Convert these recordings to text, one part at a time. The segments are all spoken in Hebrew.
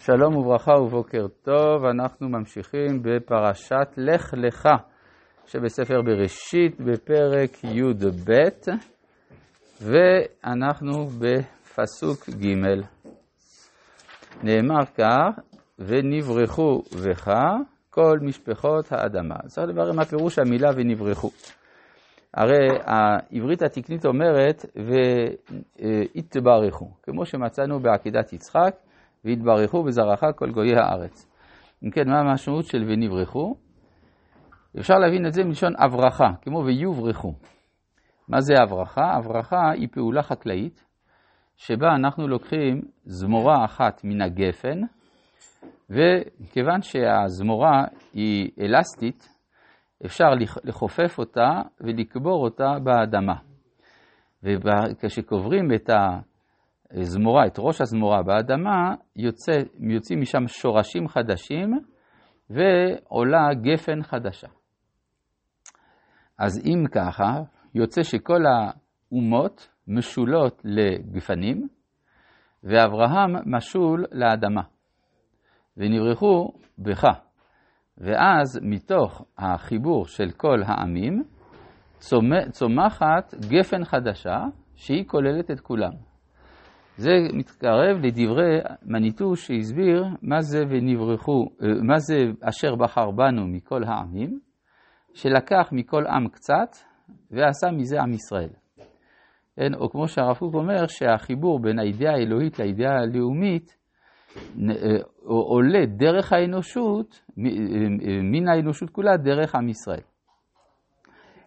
שלום וברכה ובוקר טוב, אנחנו ממשיכים בפרשת לך לך שבספר בראשית בפרק י"ב ואנחנו בפסוק ג' נאמר כך ונברחו בך כל משפחות האדמה. צריך לברר מה פירוש המילה ונברחו. הרי העברית התקנית אומרת והתברכו, כמו שמצאנו בעקידת יצחק והתברכו בזרעך כל גויי הארץ. אם כן, מה המשמעות של ונברחו? אפשר להבין את זה מלשון הברכה, כמו ויוברחו. מה זה הברכה? הברכה היא פעולה חקלאית, שבה אנחנו לוקחים זמורה אחת מן הגפן, וכיוון שהזמורה היא אלסטית, אפשר לכופף אותה ולקבור אותה באדמה. וכשקוברים את הזמורה, את ראש הזמורה באדמה, יוצא, יוצאים משם שורשים חדשים ועולה גפן חדשה. אז אם ככה, יוצא שכל האומות משולות לגפנים, ואברהם משול לאדמה. ונברחו בך. ואז מתוך החיבור של כל העמים, צומחת גפן חדשה שהיא כוללת את כולם. זה מתקרב לדברי מניטו שהסביר מה זה ונברחו, מה זה אשר בחר בנו מכל העמים, שלקח מכל עם קצת ועשה מזה עם ישראל. כן, או כמו שהרב קוק אומר, שהחיבור בין הידיעה האלוהית לידיעה הלאומית עולה דרך האנושות, מן האנושות כולה דרך עם ישראל.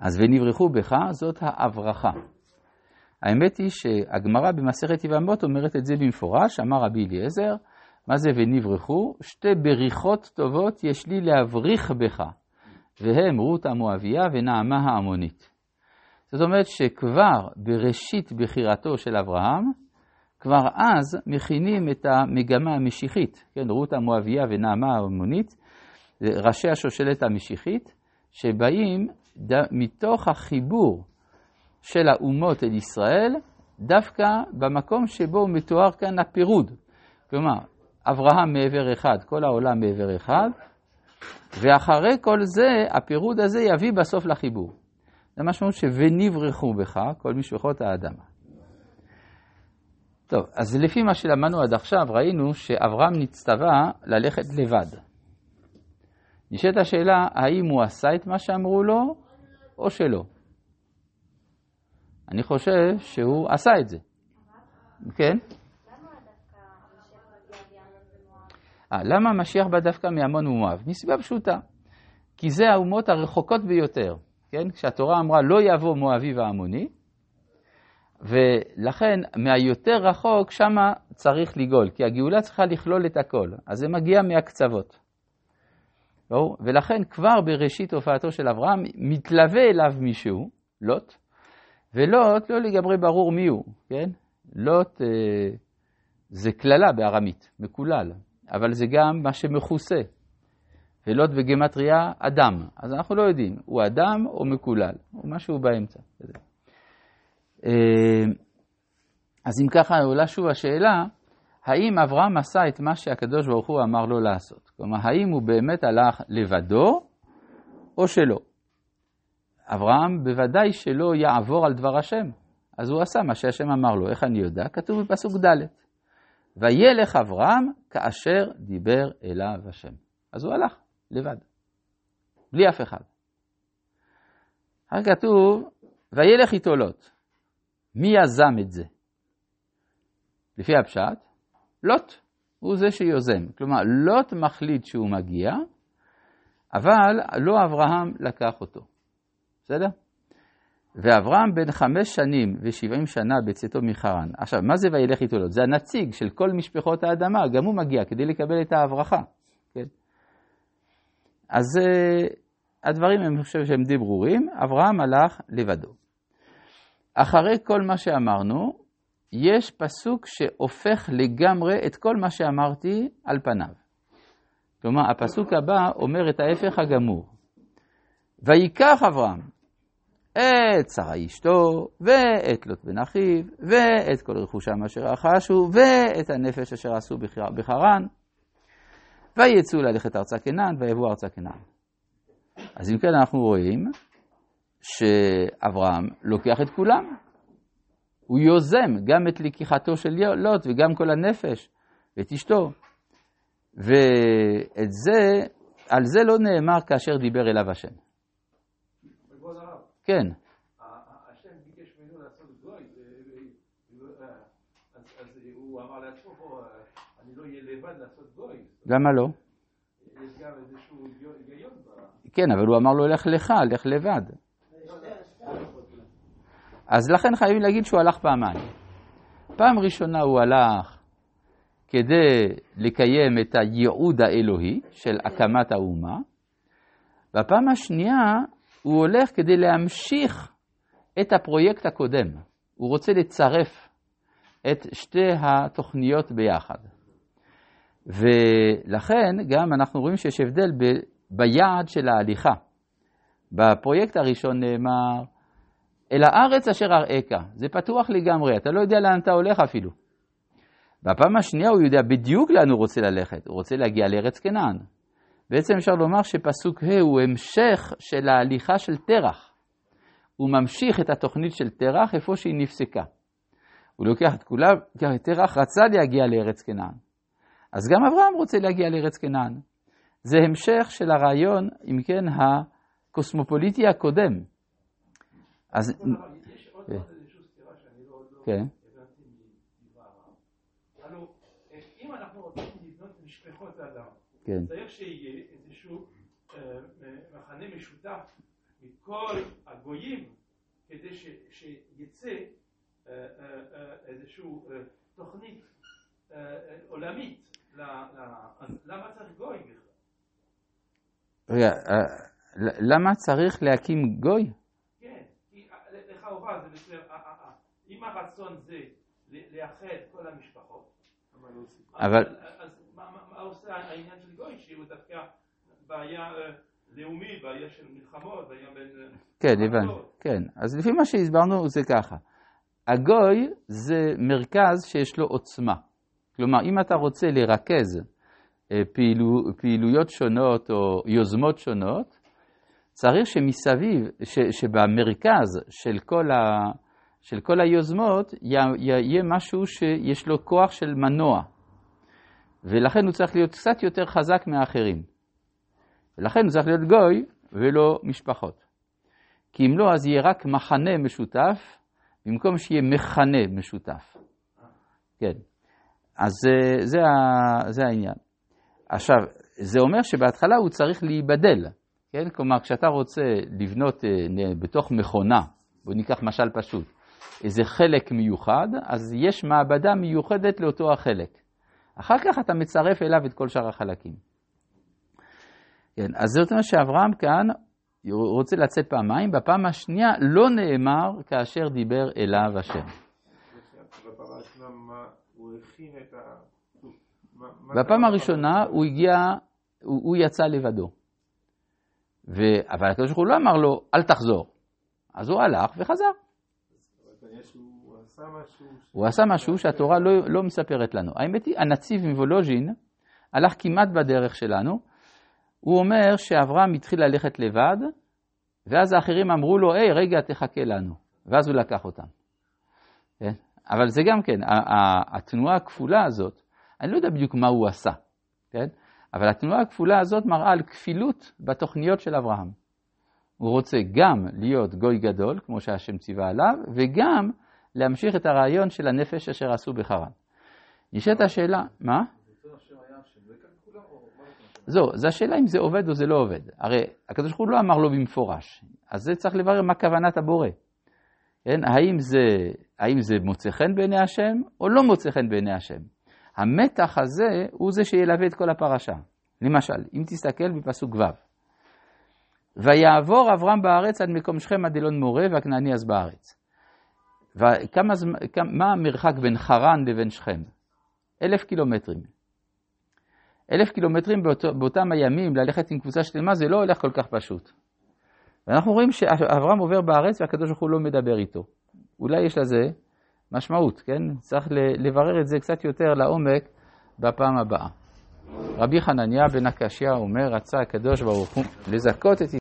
אז ונברחו בך, זאת ההברכה. האמת היא שהגמרא במסכת יבמות אומרת את זה במפורש, אמר רבי אליעזר, מה זה ונברחו? שתי בריחות טובות יש לי להבריך בך, והם רות המואביה ונעמה העמונית. זאת אומרת שכבר בראשית בחירתו של אברהם, כבר אז מכינים את המגמה המשיחית, כן, רות המואביה ונעמה העמונית, ראשי השושלת המשיחית, שבאים. מתוך החיבור של האומות אל ישראל, דווקא במקום שבו מתואר כאן הפירוד. כלומר, אברהם מעבר אחד, כל העולם מעבר אחד, ואחרי כל זה, הפירוד הזה יביא בסוף לחיבור. זה משמעות ש"ונברחו בך" כל משפחות האדמה. טוב, אז לפי מה שלמדנו עד עכשיו, ראינו שאברהם נצטווה ללכת לבד. נשאלת השאלה, האם הוא עשה את מה שאמרו לו, או שלא? אני חושב שהוא עשה את זה. כן? למה המשיח בא דווקא מעמון ומואב? מסיבה פשוטה. כי זה האומות הרחוקות ביותר, כן? כשהתורה אמרה לא יבוא מואבי ועמוני, ולכן מהיותר רחוק שמה צריך לגאול, כי הגאולה צריכה לכלול את הכל, אז זה מגיע מהקצוות. ולכן כבר בראשית הופעתו של אברהם מתלווה אליו מישהו, לוט, ולוט לא לגמרי ברור מי הוא, כן? לוט אה, זה קללה בארמית, מקולל, אבל זה גם מה שמכוסה. ולוט בגמטריה אדם, אז אנחנו לא יודעים, הוא אדם או מקולל, או משהו באמצע. אה, אז אם ככה עולה שוב השאלה, האם אברהם עשה את מה שהקדוש ברוך הוא אמר לו לעשות? כלומר, האם הוא באמת הלך לבדו או שלא? אברהם בוודאי שלא יעבור על דבר השם, אז הוא עשה מה שהשם אמר לו. איך אני יודע? כתוב בפסוק ד' וילך אברהם כאשר דיבר אליו השם. אז הוא הלך לבד, בלי אף אחד. אחר כתוב, וילך איתו לוט. מי יזם את זה? לפי הפשט, לוט הוא זה שיוזם. כלומר, לוט מחליט שהוא מגיע, אבל לא אברהם לקח אותו. בסדר? ואברהם בן חמש שנים ושבעים שנה בצאתו מחרן. עכשיו, מה זה וילך איתו לוט? זה הנציג של כל משפחות האדמה, גם הוא מגיע כדי לקבל את ההברכה. כן? אז uh, הדברים, אני חושב שהם די ברורים. אברהם הלך לבדו. אחרי כל מה שאמרנו, יש פסוק שהופך לגמרי את כל מה שאמרתי על פניו. כלומר, הפסוק הבא אומר את ההפך הגמור. ויקח אברהם את שרה אשתו, ואת לוט בן אחיו, ואת כל רכושם אשר רכשו, ואת הנפש אשר עשו בחרן. ויצאו ללכת ארצה כנען ויבואו ארצה כנען. אז אם כן אנחנו רואים שאברהם לוקח את כולם. הוא יוזם גם את לקיחתו של לוט וגם כל הנפש ואת אשתו. ואת זה, על זה לא נאמר כאשר דיבר אליו השם. כן. למה לא? כן, אבל הוא אמר לו, לך לך, לך לבד. אז לכן חייבים להגיד שהוא הלך פעמיים. פעם ראשונה הוא הלך כדי לקיים את הייעוד האלוהי של הקמת האומה, והפעם השנייה הוא הולך כדי להמשיך את הפרויקט הקודם. הוא רוצה לצרף את שתי התוכניות ביחד. ולכן גם אנחנו רואים שיש הבדל ב, ביעד של ההליכה. בפרויקט הראשון נאמר, אל הארץ אשר אראך, זה פתוח לגמרי, אתה לא יודע לאן אתה הולך אפילו. בפעם השנייה הוא יודע בדיוק לאן הוא רוצה ללכת, הוא רוצה להגיע לארץ כנען. בעצם אפשר לומר שפסוק ה' הוא המשך של ההליכה של תרח. הוא ממשיך את התוכנית של תרח איפה שהיא נפסקה. הוא לוקח את כולם, כי תרח רצה להגיע לארץ כנען. אז גם אברהם רוצה להגיע לארץ כנען. זה המשך של הרעיון, אם כן, הקוסמופוליטי הקודם. אז... שאני לא, לא כן. הבנתי מדבר הרב. הלו, אם אנחנו רוצים לבנות משפחות אדם, כן. צריך שיהיה איזשהו אה, מחנה משותף מכל הגויים, כדי ש- שיצא אה, אה, אה, איזושהי תוכנית עולמית. ל- ל- אז למה צריך גוי בכלל? רגע, למה צריך להקים גוי? כן, כי לכאורה זה בסדר, אם הרצון זה לאחד כל המשפחות, אבל- אז- אז מה- מה מה עושה העניין שהוא דווקא בעיה אה, לאומי, בעיה של מלחמות, בעיה בין... אה, כן, הבנתי. כן, אז לפי מה שהסברנו זה ככה. הגוי זה מרכז שיש לו עוצמה. כלומר, אם אתה רוצה לרכז אה, פעילו, פעילויות שונות או יוזמות שונות, צריך שמסביב, ש, שבמרכז של כל, ה, של כל היוזמות יה- יהיה משהו שיש לו כוח של מנוע. ולכן הוא צריך להיות קצת יותר חזק מהאחרים. ולכן הוא צריך להיות גוי ולא משפחות. כי אם לא, אז יהיה רק מחנה משותף, במקום שיהיה מכנה משותף. כן. אז זה, זה, ה- זה העניין. עכשיו, זה אומר שבהתחלה הוא צריך להיבדל, כן? כלומר, כשאתה רוצה לבנות אה, בתוך מכונה, בואו ניקח משל פשוט, איזה חלק מיוחד, אז יש מעבדה מיוחדת לאותו החלק. אחר כך אתה מצרף אליו את כל שאר החלקים. כן, אז זאת אומרת שאברהם כאן רוצה לצאת פעמיים, בפעם השנייה לא נאמר כאשר דיבר אליו השם. בפעם הראשונה הוא הגיע, הוא, הוא יצא לבדו. ו... אבל הקדוש ברוך הוא לא אמר לו, אל תחזור. אז הוא הלך וחזר. הוא עשה משהו שהתורה לא, לא מספרת לנו. האמת היא, הנציב מוולוז'ין הלך כמעט בדרך שלנו. הוא אומר שאברהם התחיל ללכת לבד, ואז האחרים אמרו לו, היי, רגע, תחכה לנו. ואז הוא לקח אותם. כן? אבל זה גם כן, התנועה הכפולה הזאת, אני לא יודע בדיוק מה הוא עשה, כן? אבל התנועה הכפולה הזאת מראה על כפילות בתוכניות של אברהם. הוא רוצה גם להיות גוי גדול, כמו שהשם ציווה עליו, וגם להמשיך את הרעיון של הנפש אשר עשו בחרן. נשאלת השאלה, מה? זהו, זו השאלה אם זה עובד או זה לא עובד. הרי הקדוש ברוך הוא לא אמר לו במפורש, אז זה צריך לברר מה כוונת הבורא. כן? האם, זה, האם זה מוצא חן בעיני השם או לא מוצא חן בעיני השם? המתח הזה הוא זה שילווה את כל הפרשה. למשל, אם תסתכל בפסוק ו' ויעבור אברהם בארץ עד מקום שכם עד אלון מורה והכנעני אז בארץ. וכמה כמה- מה המרחק בין חרן לבין שכם? אלף קילומטרים. אלף קילומטרים באותו, באותם הימים ללכת עם קבוצה שלמה זה לא הולך כל כך פשוט. ואנחנו רואים שאברהם עובר בארץ והקדוש ברוך הוא לא מדבר איתו. אולי יש לזה משמעות, כן? צריך לברר את זה קצת יותר לעומק בפעם הבאה. רבי חנניה בן הקשיא אומר, רצה הקדוש ברוך הוא לזכות את